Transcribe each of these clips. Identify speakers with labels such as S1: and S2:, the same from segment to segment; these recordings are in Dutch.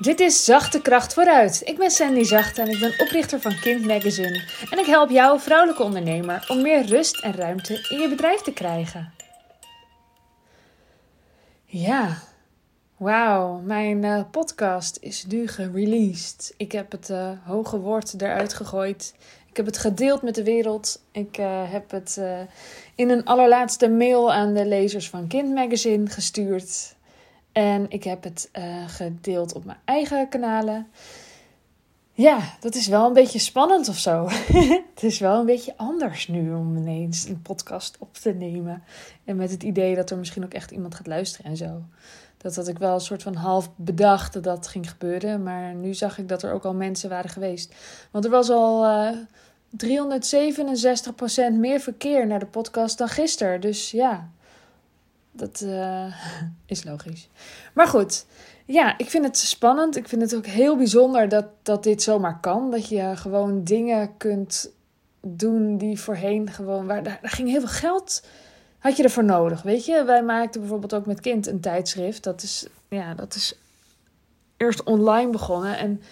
S1: Dit is Zachte Kracht Vooruit. Ik ben Sandy Zacht en ik ben oprichter van Kind Magazine. En ik help jou, vrouwelijke ondernemer, om meer rust en ruimte in je bedrijf te krijgen. Ja, wauw, mijn uh, podcast is nu gereleased. Ik heb het uh, hoge woord eruit gegooid. Ik heb het gedeeld met de wereld. Ik uh, heb het in een allerlaatste mail aan de lezers van Kind Magazine gestuurd. En ik heb het uh, gedeeld op mijn eigen kanalen. Ja, dat is wel een beetje spannend of zo. het is wel een beetje anders nu om ineens een podcast op te nemen. En met het idee dat er misschien ook echt iemand gaat luisteren en zo. Dat had ik wel een soort van half bedacht dat dat ging gebeuren. Maar nu zag ik dat er ook al mensen waren geweest. Want er was al uh, 367% meer verkeer naar de podcast dan gisteren. Dus ja, dat uh, is logisch. Maar goed, ja, ik vind het spannend. Ik vind het ook heel bijzonder dat, dat dit zomaar kan. Dat je gewoon dingen kunt doen die voorheen gewoon... Waar, daar, daar ging heel veel geld... Had je ervoor nodig, weet je? Wij maakten bijvoorbeeld ook met kind een tijdschrift. Dat is, ja, dat is eerst online begonnen. En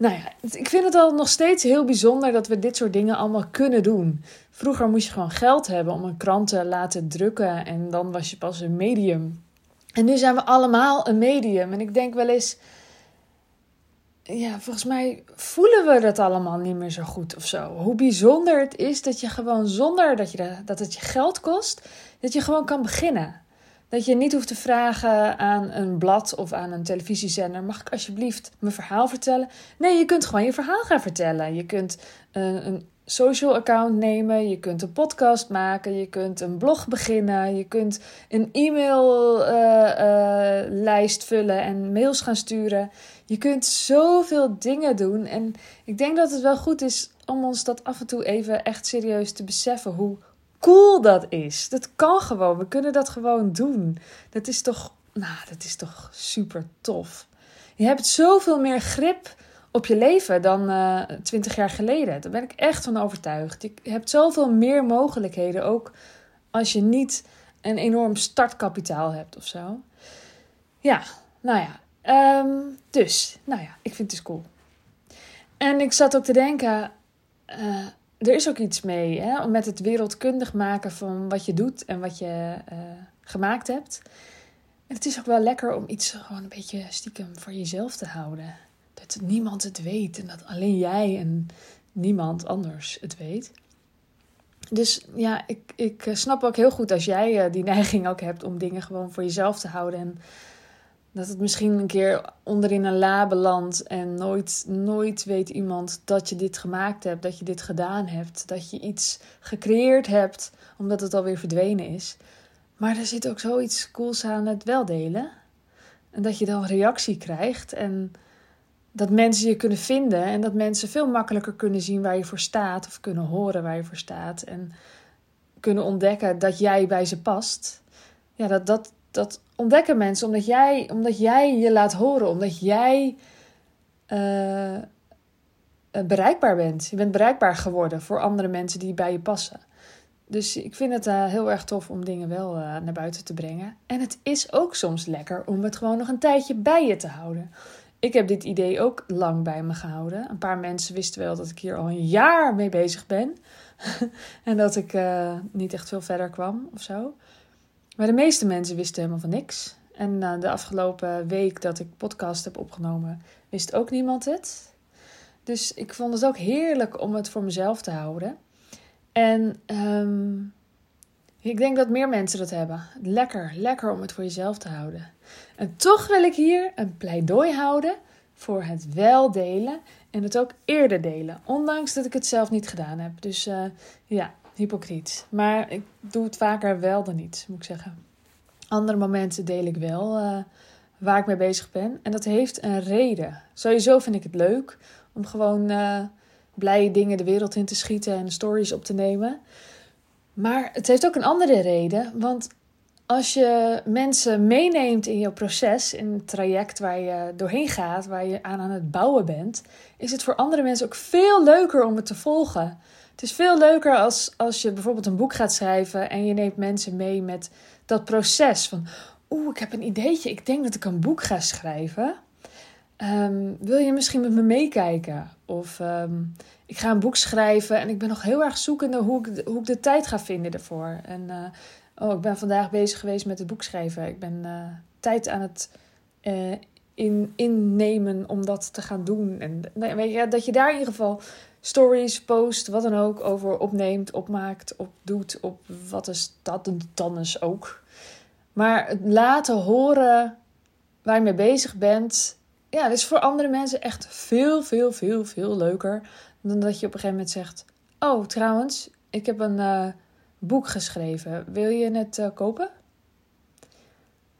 S1: nou ja, ik vind het al nog steeds heel bijzonder dat we dit soort dingen allemaal kunnen doen. Vroeger moest je gewoon geld hebben om een krant te laten drukken en dan was je pas een medium. En nu zijn we allemaal een medium. En ik denk wel eens, ja, volgens mij voelen we dat allemaal niet meer zo goed of zo. Hoe bijzonder het is dat je gewoon zonder dat, je dat het je geld kost, dat je gewoon kan beginnen. Dat je niet hoeft te vragen aan een blad of aan een televisiezender: mag ik alsjeblieft mijn verhaal vertellen? Nee, je kunt gewoon je verhaal gaan vertellen. Je kunt een, een social account nemen, je kunt een podcast maken, je kunt een blog beginnen, je kunt een e-maillijst uh, uh, vullen en mails gaan sturen. Je kunt zoveel dingen doen. En ik denk dat het wel goed is om ons dat af en toe even echt serieus te beseffen. Hoe cool dat is. Dat kan gewoon. We kunnen dat gewoon doen. Dat is toch, nou, dat is toch super tof. Je hebt zoveel meer grip op je leven dan uh, twintig jaar geleden. Daar ben ik echt van overtuigd. Je hebt zoveel meer mogelijkheden, ook als je niet een enorm startkapitaal hebt of zo. Ja, nou ja. Um, dus, nou ja, ik vind het dus cool. En ik zat ook te denken, uh, er is ook iets mee, hè, met het wereldkundig maken van wat je doet en wat je uh, gemaakt hebt. En het is ook wel lekker om iets gewoon een beetje stiekem voor jezelf te houden. Dat niemand het weet en dat alleen jij en niemand anders het weet. Dus ja, ik, ik snap ook heel goed als jij uh, die neiging ook hebt om dingen gewoon voor jezelf te houden. En dat het misschien een keer onderin een la belandt en nooit, nooit weet iemand dat je dit gemaakt hebt, dat je dit gedaan hebt, dat je iets gecreëerd hebt omdat het alweer verdwenen is. Maar er zit ook zoiets cools aan het wel delen. En dat je dan reactie krijgt en dat mensen je kunnen vinden en dat mensen veel makkelijker kunnen zien waar je voor staat of kunnen horen waar je voor staat en kunnen ontdekken dat jij bij ze past. Ja, dat, dat, dat ontdekken mensen omdat jij, omdat jij je laat horen, omdat jij uh, bereikbaar bent. Je bent bereikbaar geworden voor andere mensen die bij je passen. Dus ik vind het uh, heel erg tof om dingen wel naar buiten te brengen. En het is ook soms lekker om het gewoon nog een tijdje bij je te houden. Ik heb dit idee ook lang bij me gehouden. Een paar mensen wisten wel dat ik hier al een jaar mee bezig ben. en dat ik niet echt veel verder kwam of zo. Maar de meeste mensen wisten helemaal van niks. En uh, de afgelopen week dat ik podcast heb opgenomen, wist ook niemand het. Dus ik vond het ook heerlijk om het voor mezelf te houden. En um, ik denk dat meer mensen dat hebben. Lekker, lekker om het voor jezelf te houden. En toch wil ik hier een pleidooi houden voor het wel delen en het ook eerder delen. Ondanks dat ik het zelf niet gedaan heb. Dus uh, ja, hypocriet. Maar ik doe het vaker wel dan niet, moet ik zeggen. Andere momenten deel ik wel uh, waar ik mee bezig ben. En dat heeft een reden. Sowieso vind ik het leuk om gewoon uh, blije dingen de wereld in te schieten en stories op te nemen. Maar het heeft ook een andere reden. Want als je mensen meeneemt in je proces, in het traject waar je doorheen gaat, waar je aan aan het bouwen bent, is het voor andere mensen ook veel leuker om het te volgen. Het is veel leuker als, als je bijvoorbeeld een boek gaat schrijven en je neemt mensen mee met dat proces van, oeh, ik heb een ideetje, ik denk dat ik een boek ga schrijven. Ehm, wil je misschien met me meekijken? Of ehm, ik ga een boek schrijven en ik ben nog heel erg zoekende hoe ik, hoe ik de tijd ga vinden ervoor. En uh, oh, ik ben vandaag bezig geweest met het boek schrijven. Ik ben uh, tijd aan het uh, in, innemen om dat te gaan doen. En nou, weet je, dat je daar in ieder geval stories, post, wat dan ook over opneemt, opmaakt, opdoet, op wat is dat dan is ook. Maar het laten horen waar je mee bezig bent, ja, dat is voor andere mensen echt veel, veel, veel, veel leuker dan dat je op een gegeven moment zegt: Oh, trouwens, ik heb een uh, boek geschreven. Wil je het uh, kopen?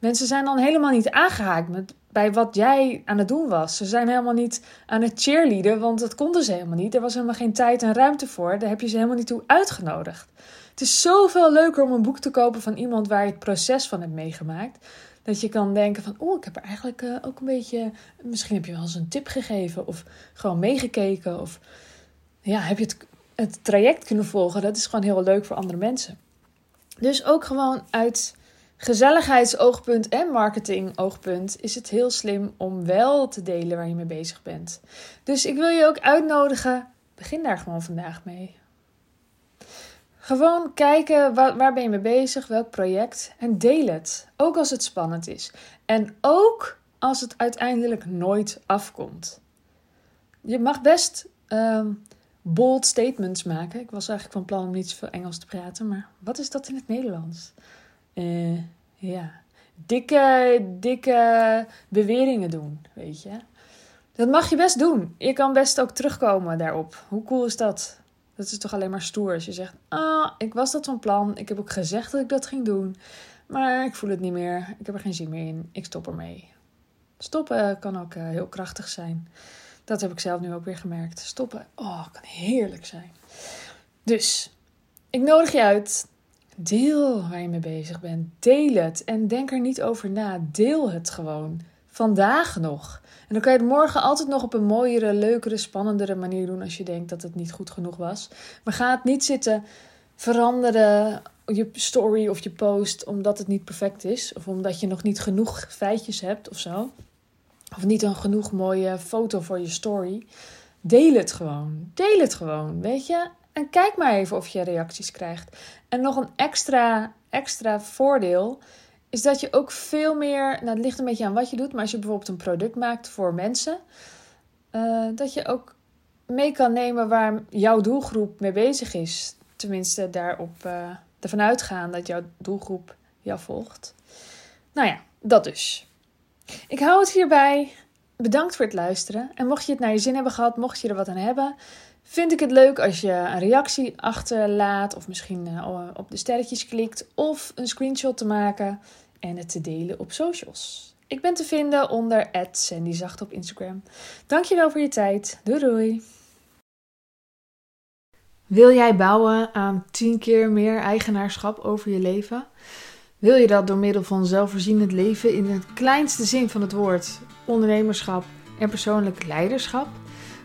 S1: Mensen zijn dan helemaal niet aangehaakt met, bij wat jij aan het doen was. Ze zijn helemaal niet aan het cheerleaden, want dat konden ze helemaal niet. Er was helemaal geen tijd en ruimte voor. Daar heb je ze helemaal niet toe uitgenodigd. Het is zoveel leuker om een boek te kopen van iemand waar je het proces van hebt meegemaakt. Dat je kan denken van, oh, ik heb er eigenlijk uh, ook een beetje... Misschien heb je wel eens een tip gegeven of gewoon meegekeken. Of ja, heb je het, het traject kunnen volgen. Dat is gewoon heel leuk voor andere mensen. Dus ook gewoon uit gezelligheidsoogpunt en marketingoogpunt is het heel slim om wel te delen waar je mee bezig bent. Dus ik wil je ook uitnodigen, begin daar gewoon vandaag mee. Gewoon kijken waar, waar ben je mee bezig, welk project en deel het. Ook als het spannend is. En ook als het uiteindelijk nooit afkomt. Je mag best um, bold statements maken. Ik was eigenlijk van plan om niet zoveel Engels te praten, maar wat is dat in het Nederlands? Uh, ja, dikke, dikke beweringen doen, weet je. Dat mag je best doen. Je kan best ook terugkomen daarop. Hoe cool is dat? Dat is toch alleen maar stoer als je zegt: Ah, ik was dat van plan. Ik heb ook gezegd dat ik dat ging doen. Maar ik voel het niet meer. Ik heb er geen zin meer in. Ik stop ermee. Stoppen kan ook uh, heel krachtig zijn. Dat heb ik zelf nu ook weer gemerkt. Stoppen, oh, kan heerlijk zijn. Dus, ik nodig je uit. Deel waar je mee bezig bent. Deel het en denk er niet over na. Deel het gewoon. Vandaag nog. En dan kan je het morgen altijd nog op een mooiere, leukere, spannendere manier doen als je denkt dat het niet goed genoeg was. Maar ga het niet zitten veranderen je story of je post omdat het niet perfect is. Of omdat je nog niet genoeg feitjes hebt of zo. Of niet een genoeg mooie foto voor je story. Deel het gewoon. Deel het gewoon, weet je. En kijk maar even of je reacties krijgt. En nog een extra, extra voordeel is dat je ook veel meer. Nou, het ligt een beetje aan wat je doet, maar als je bijvoorbeeld een product maakt voor mensen, uh, dat je ook mee kan nemen waar jouw doelgroep mee bezig is. Tenminste, daarop uh, ervan uitgaan dat jouw doelgroep jou volgt. Nou ja, dat dus. Ik hou het hierbij. Bedankt voor het luisteren. En mocht je het naar je zin hebben gehad, mocht je er wat aan hebben, vind ik het leuk als je een reactie achterlaat. Of misschien uh, op de sterretjes klikt. Of een screenshot te maken en het te delen op socials. Ik ben te vinden onder @sandyzacht op Instagram. Dankjewel voor je tijd. Doei doei. Wil jij bouwen aan 10 keer meer eigenaarschap over je leven? Wil je dat door middel van zelfvoorzienend leven in het kleinste zin van het woord, ondernemerschap en persoonlijk leiderschap?